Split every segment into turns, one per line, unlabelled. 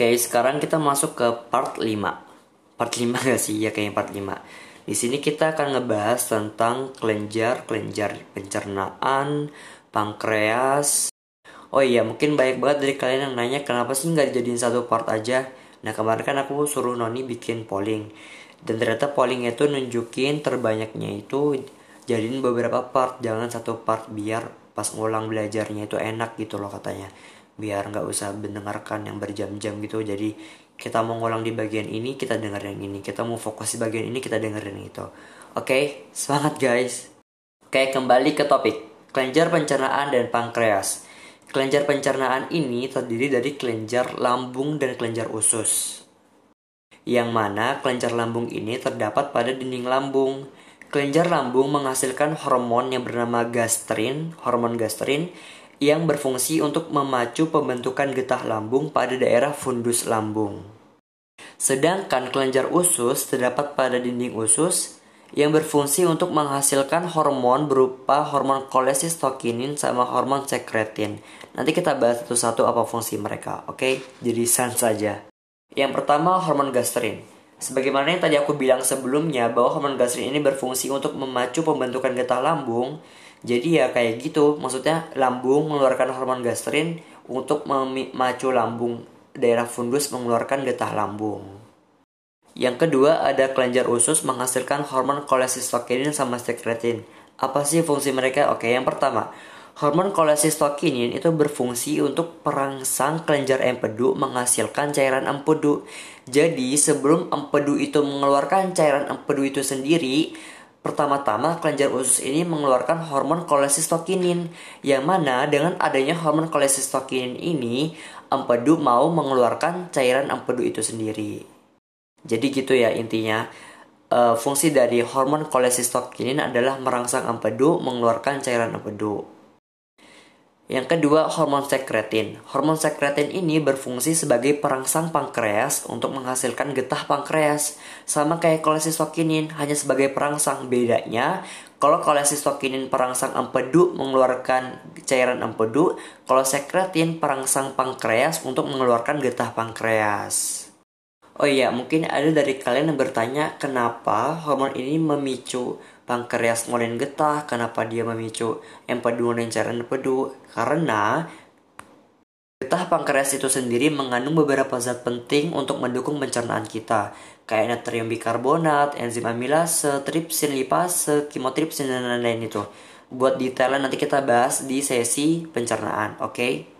Oke, sekarang kita masuk ke part 5. Part 5 gak sih? Ya kayaknya part 5. Di sini kita akan ngebahas tentang kelenjar, kelenjar pencernaan, pankreas. Oh iya, mungkin banyak banget dari kalian yang nanya kenapa sih nggak dijadiin satu part aja. Nah kemarin kan aku suruh Noni bikin polling. Dan ternyata polling itu nunjukin terbanyaknya itu jadiin beberapa part, jangan satu part biar pas ngulang belajarnya itu enak gitu loh katanya biar nggak usah mendengarkan yang berjam-jam gitu. Jadi kita mau ngulang di bagian ini kita denger yang ini. Kita mau fokus di bagian ini kita dengerin itu. Oke okay? semangat guys. Oke okay, kembali ke topik. Kelenjar pencernaan dan pankreas. Kelenjar pencernaan ini terdiri dari kelenjar lambung dan kelenjar usus. Yang mana kelenjar lambung ini terdapat pada dinding lambung. Kelenjar lambung menghasilkan hormon yang bernama gastrin. Hormon gastrin yang berfungsi untuk memacu pembentukan getah lambung pada daerah fundus lambung. Sedangkan kelenjar usus terdapat pada dinding usus yang berfungsi untuk menghasilkan hormon berupa hormon kolesistokinin sama hormon sekretin. Nanti kita bahas satu-satu apa fungsi mereka, oke? Okay? Jadi sans saja. Yang pertama hormon gastrin. Sebagaimana yang tadi aku bilang sebelumnya bahwa hormon gastrin ini berfungsi untuk memacu pembentukan getah lambung, jadi ya kayak gitu, maksudnya lambung mengeluarkan hormon gastrin untuk memacu lambung daerah fundus mengeluarkan getah lambung. Yang kedua ada kelenjar usus menghasilkan hormon kolesistokinin sama sekretin. Apa sih fungsi mereka? Oke, yang pertama, hormon kolesistokinin itu berfungsi untuk perangsang kelenjar empedu menghasilkan cairan empedu. Jadi sebelum empedu itu mengeluarkan cairan empedu itu sendiri, Pertama-tama, kelenjar usus ini mengeluarkan hormon kolesistokinin, yang mana dengan adanya hormon kolesistokinin ini, empedu mau mengeluarkan cairan empedu itu sendiri. Jadi gitu ya intinya, e, fungsi dari hormon kolesistokinin adalah merangsang empedu mengeluarkan cairan empedu. Yang kedua, hormon sekretin. Hormon sekretin ini berfungsi sebagai perangsang pankreas untuk menghasilkan getah pankreas. Sama kayak kolesistokinin, hanya sebagai perangsang. Bedanya, kalau kolesistokinin perangsang empedu mengeluarkan cairan empedu, kalau sekretin perangsang pankreas untuk mengeluarkan getah pankreas. Oh iya, mungkin ada dari kalian yang bertanya kenapa hormon ini memicu pankreas ngolin getah, kenapa dia memicu empedu dan cairan empedu? Karena getah pankreas itu sendiri mengandung beberapa zat penting untuk mendukung pencernaan kita, kayak natrium bikarbonat, enzim amilase, tripsin, lipase, kimotripsin dan lain-lain itu. Buat detailnya nanti kita bahas di sesi pencernaan, oke? Okay?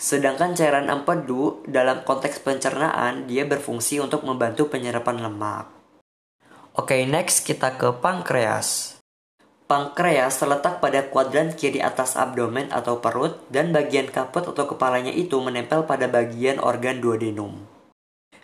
Sedangkan cairan empedu dalam konteks pencernaan dia berfungsi untuk membantu penyerapan lemak. Oke, okay, next kita ke pankreas. Pankreas terletak pada kuadran kiri atas abdomen atau perut dan bagian kaput atau kepalanya itu menempel pada bagian organ duodenum.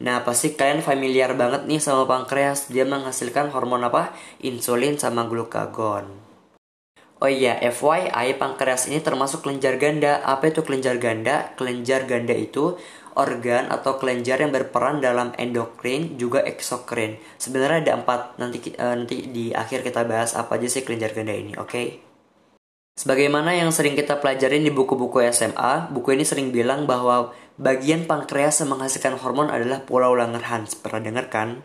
Nah, pasti kalian familiar banget nih sama pankreas. Dia menghasilkan hormon apa? Insulin sama glukagon. Oh iya, FYI, pankreas ini termasuk kelenjar ganda. Apa itu kelenjar ganda? Kelenjar ganda itu organ atau kelenjar yang berperan dalam endokrin juga eksokrin. Sebenarnya ada empat. Nanti uh, nanti di akhir kita bahas apa aja sih kelenjar ganda ini, oke? Okay? Sebagaimana yang sering kita pelajarin di buku-buku SMA, buku ini sering bilang bahwa bagian pankreas yang menghasilkan hormon adalah pulau Langerhans. Pernah dengar kan?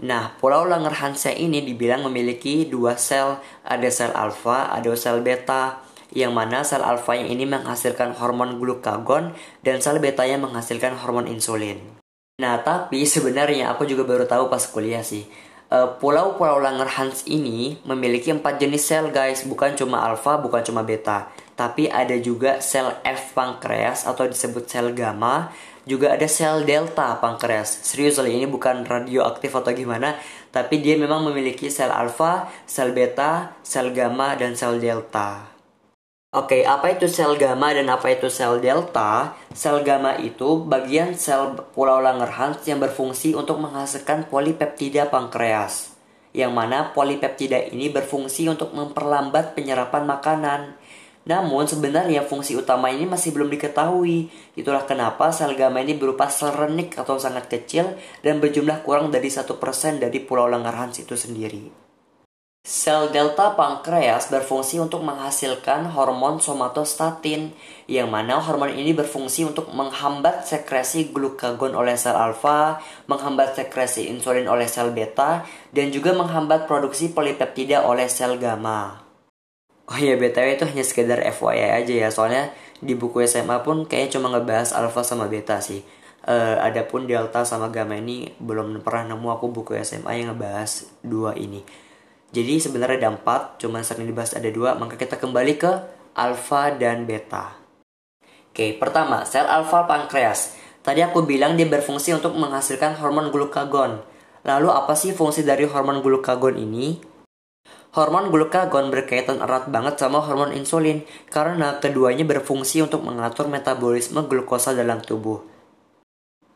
Nah, pulau Langerhans ini dibilang memiliki dua sel, ada sel alfa, ada sel beta yang mana sel alfanya ini menghasilkan hormon glukagon dan sel betanya menghasilkan hormon insulin. Nah, tapi sebenarnya aku juga baru tahu pas kuliah sih. Pulau-pulau Langerhans ini memiliki empat jenis sel guys, bukan cuma alfa, bukan cuma beta. Tapi ada juga sel F pankreas atau disebut sel gamma, juga ada sel delta pankreas. Serius ini bukan radioaktif atau gimana, tapi dia memang memiliki sel alfa, sel beta, sel gamma, dan sel delta. Oke, okay, apa itu sel gamma dan apa itu sel delta? Sel gamma itu bagian sel pulau Langerhans yang berfungsi untuk menghasilkan polipeptida pankreas. Yang mana polipeptida ini berfungsi untuk memperlambat penyerapan makanan. Namun sebenarnya fungsi utama ini masih belum diketahui. Itulah kenapa sel gamma ini berupa sel renik atau sangat kecil dan berjumlah kurang dari 1% dari pulau Langerhans itu sendiri. Sel delta pankreas berfungsi untuk menghasilkan hormon somatostatin, yang mana hormon ini berfungsi untuk menghambat sekresi glukagon oleh sel alfa, menghambat sekresi insulin oleh sel beta, dan juga menghambat produksi polipeptida oleh sel gamma. Oh iya, BTW itu hanya sekedar FYI aja ya, soalnya di buku SMA pun kayaknya cuma ngebahas alfa sama beta sih. Uh, adapun delta sama gamma ini belum pernah nemu aku buku SMA yang ngebahas dua ini. Jadi sebenarnya ada empat, cuma sering dibahas ada dua, maka kita kembali ke alfa dan beta. Oke, pertama, sel alfa pankreas. Tadi aku bilang dia berfungsi untuk menghasilkan hormon glukagon. Lalu apa sih fungsi dari hormon glukagon ini? Hormon glukagon berkaitan erat banget sama hormon insulin karena keduanya berfungsi untuk mengatur metabolisme glukosa dalam tubuh.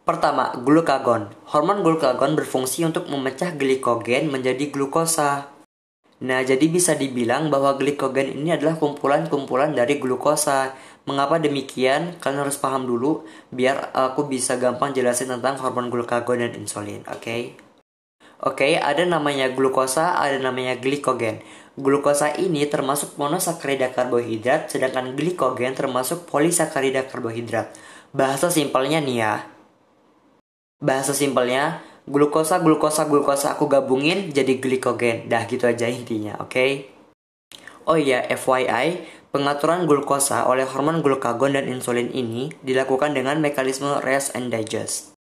Pertama, glukagon. Hormon glukagon berfungsi untuk memecah glikogen menjadi glukosa. Nah, jadi bisa dibilang bahwa glikogen ini adalah kumpulan-kumpulan dari glukosa. Mengapa demikian? Kalian harus paham dulu biar aku bisa gampang jelasin tentang hormon glukagon dan insulin, oke? Okay? Oke, okay, ada namanya glukosa, ada namanya glikogen. Glukosa ini termasuk monosakarida karbohidrat, sedangkan glikogen termasuk polisakarida karbohidrat. Bahasa simpelnya nih ya. Bahasa simpelnya, glukosa glukosa glukosa aku gabungin jadi glikogen dah gitu aja intinya oke okay? oh iya FYI pengaturan glukosa oleh hormon glukagon dan insulin ini dilakukan dengan mekanisme rest and digest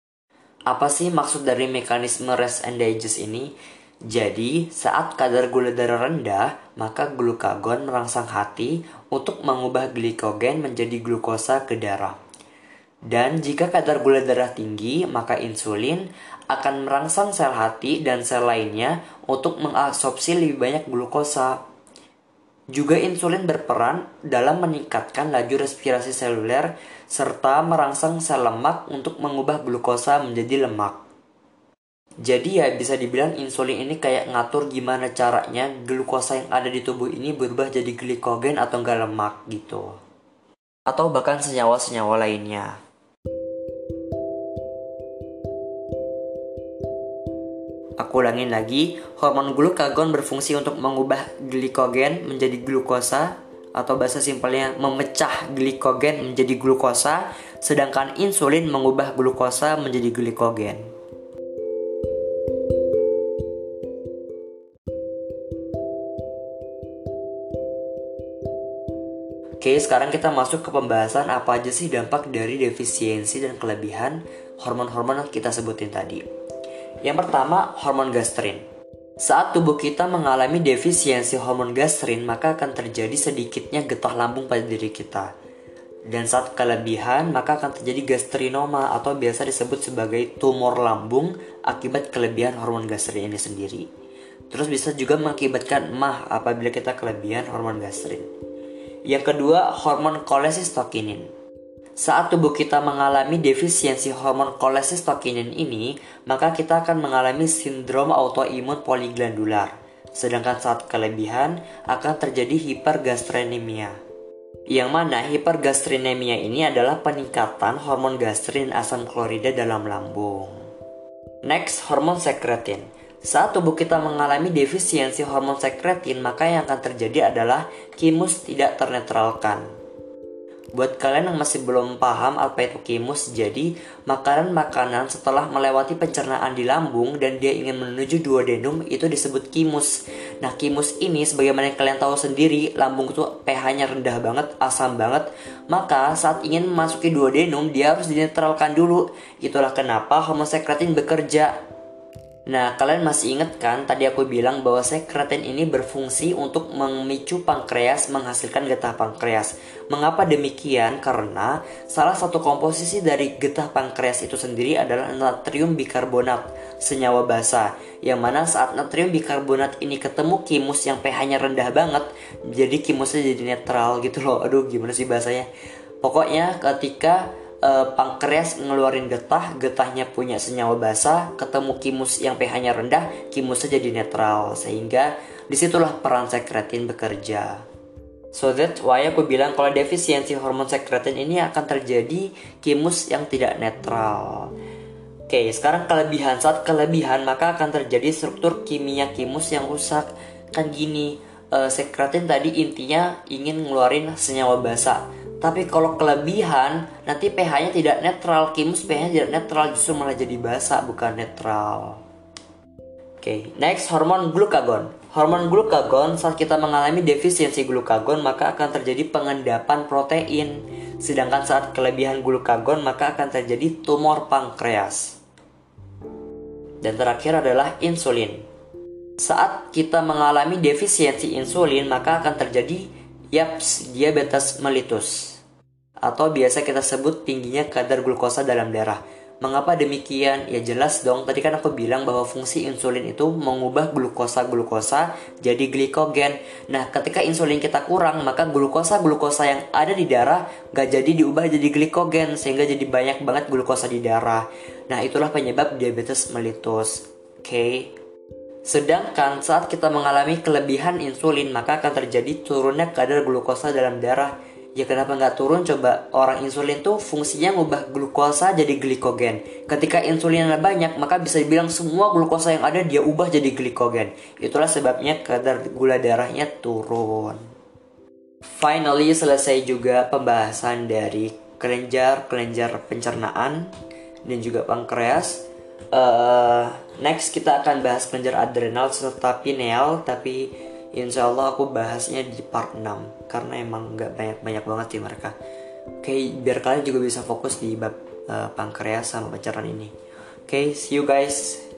apa sih maksud dari mekanisme rest and digest ini jadi, saat kadar gula darah rendah, maka glukagon merangsang hati untuk mengubah glikogen menjadi glukosa ke darah. Dan jika kadar gula darah tinggi, maka insulin akan merangsang sel hati dan sel lainnya untuk mengabsorpsi lebih banyak glukosa. Juga insulin berperan dalam meningkatkan laju respirasi seluler serta merangsang sel lemak untuk mengubah glukosa menjadi lemak. Jadi ya bisa dibilang insulin ini kayak ngatur gimana caranya glukosa yang ada di tubuh ini berubah jadi glikogen atau enggak lemak gitu. Atau bahkan senyawa-senyawa lainnya. Aku ulangin lagi, hormon glukagon berfungsi untuk mengubah glikogen menjadi glukosa atau bahasa simpelnya memecah glikogen menjadi glukosa, sedangkan insulin mengubah glukosa menjadi glikogen. Oke, sekarang kita masuk ke pembahasan apa aja sih dampak dari defisiensi dan kelebihan hormon-hormon yang kita sebutin tadi. Yang pertama, hormon gastrin. Saat tubuh kita mengalami defisiensi hormon gastrin, maka akan terjadi sedikitnya getah lambung pada diri kita. Dan saat kelebihan, maka akan terjadi gastrinoma atau biasa disebut sebagai tumor lambung akibat kelebihan hormon gastrin ini sendiri. Terus bisa juga mengakibatkan emah apabila kita kelebihan hormon gastrin. Yang kedua, hormon kolesistokinin. Saat tubuh kita mengalami defisiensi hormon kolesistokinin ini, maka kita akan mengalami sindrom autoimun poliglandular. Sedangkan saat kelebihan akan terjadi hipergastrinemia. Yang mana hipergastrinemia ini adalah peningkatan hormon gastrin asam klorida dalam lambung. Next, hormon sekretin. Saat tubuh kita mengalami defisiensi hormon sekretin, maka yang akan terjadi adalah kimus tidak ternetralkan. Buat kalian yang masih belum paham apa itu kimus, jadi makanan-makanan setelah melewati pencernaan di lambung dan dia ingin menuju duodenum itu disebut kimus. Nah, kimus ini sebagaimana yang kalian tahu sendiri, lambung itu pH-nya rendah banget, asam banget. Maka saat ingin memasuki duodenum, dia harus dinetralkan dulu. Itulah kenapa homosekretin bekerja Nah, kalian masih ingat kan tadi aku bilang bahwa sekretin ini berfungsi untuk memicu pankreas menghasilkan getah pankreas. Mengapa demikian? Karena salah satu komposisi dari getah pankreas itu sendiri adalah natrium bikarbonat, senyawa basa. Yang mana saat natrium bikarbonat ini ketemu kimus yang pH-nya rendah banget, jadi kimusnya jadi netral gitu loh. Aduh, gimana sih bahasanya? Pokoknya ketika uh, pankreas ngeluarin getah, getahnya punya senyawa basa, ketemu kimus yang pH-nya rendah, kimusnya jadi netral sehingga di situlah peran sekretin bekerja. So that why aku bilang kalau defisiensi hormon sekretin ini akan terjadi kimus yang tidak netral. Oke, sekarang kelebihan. Saat kelebihan maka akan terjadi struktur kimia kimus yang rusak kan gini uh, sekretin tadi intinya ingin ngeluarin senyawa basa tapi kalau kelebihan nanti pH-nya tidak netral. Kimus pH-nya tidak netral justru malah jadi basa bukan netral. Oke okay, next hormon glukagon hormon glukagon saat kita mengalami defisiensi glukagon maka akan terjadi pengendapan protein. Sedangkan saat kelebihan glukagon maka akan terjadi tumor pankreas. Dan terakhir adalah insulin. Saat kita mengalami defisiensi insulin, maka akan terjadi YAPS, diabetes mellitus. Atau biasa kita sebut tingginya kadar glukosa dalam darah. Mengapa demikian? Ya jelas dong, tadi kan aku bilang bahwa fungsi insulin itu mengubah glukosa-glukosa jadi glikogen. Nah, ketika insulin kita kurang, maka glukosa-glukosa yang ada di darah gak jadi diubah jadi glikogen, sehingga jadi banyak banget glukosa di darah. Nah, itulah penyebab diabetes mellitus. Oke. Okay? Sedangkan saat kita mengalami kelebihan insulin, maka akan terjadi turunnya kadar glukosa dalam darah Ya kenapa nggak turun coba orang insulin tuh fungsinya ngubah glukosa jadi glikogen. Ketika insulinnya banyak maka bisa dibilang semua glukosa yang ada dia ubah jadi glikogen. Itulah sebabnya kadar gula darahnya turun. Finally selesai juga pembahasan dari kelenjar kelenjar pencernaan dan juga pankreas. Uh, next kita akan bahas kelenjar adrenal serta pineal tapi Insya Allah aku bahasnya di part 6 Karena emang gak banyak-banyak banget sih mereka. Oke, biar kalian juga bisa fokus di bab uh, pankreas sama pencernaan ini. Oke, see you guys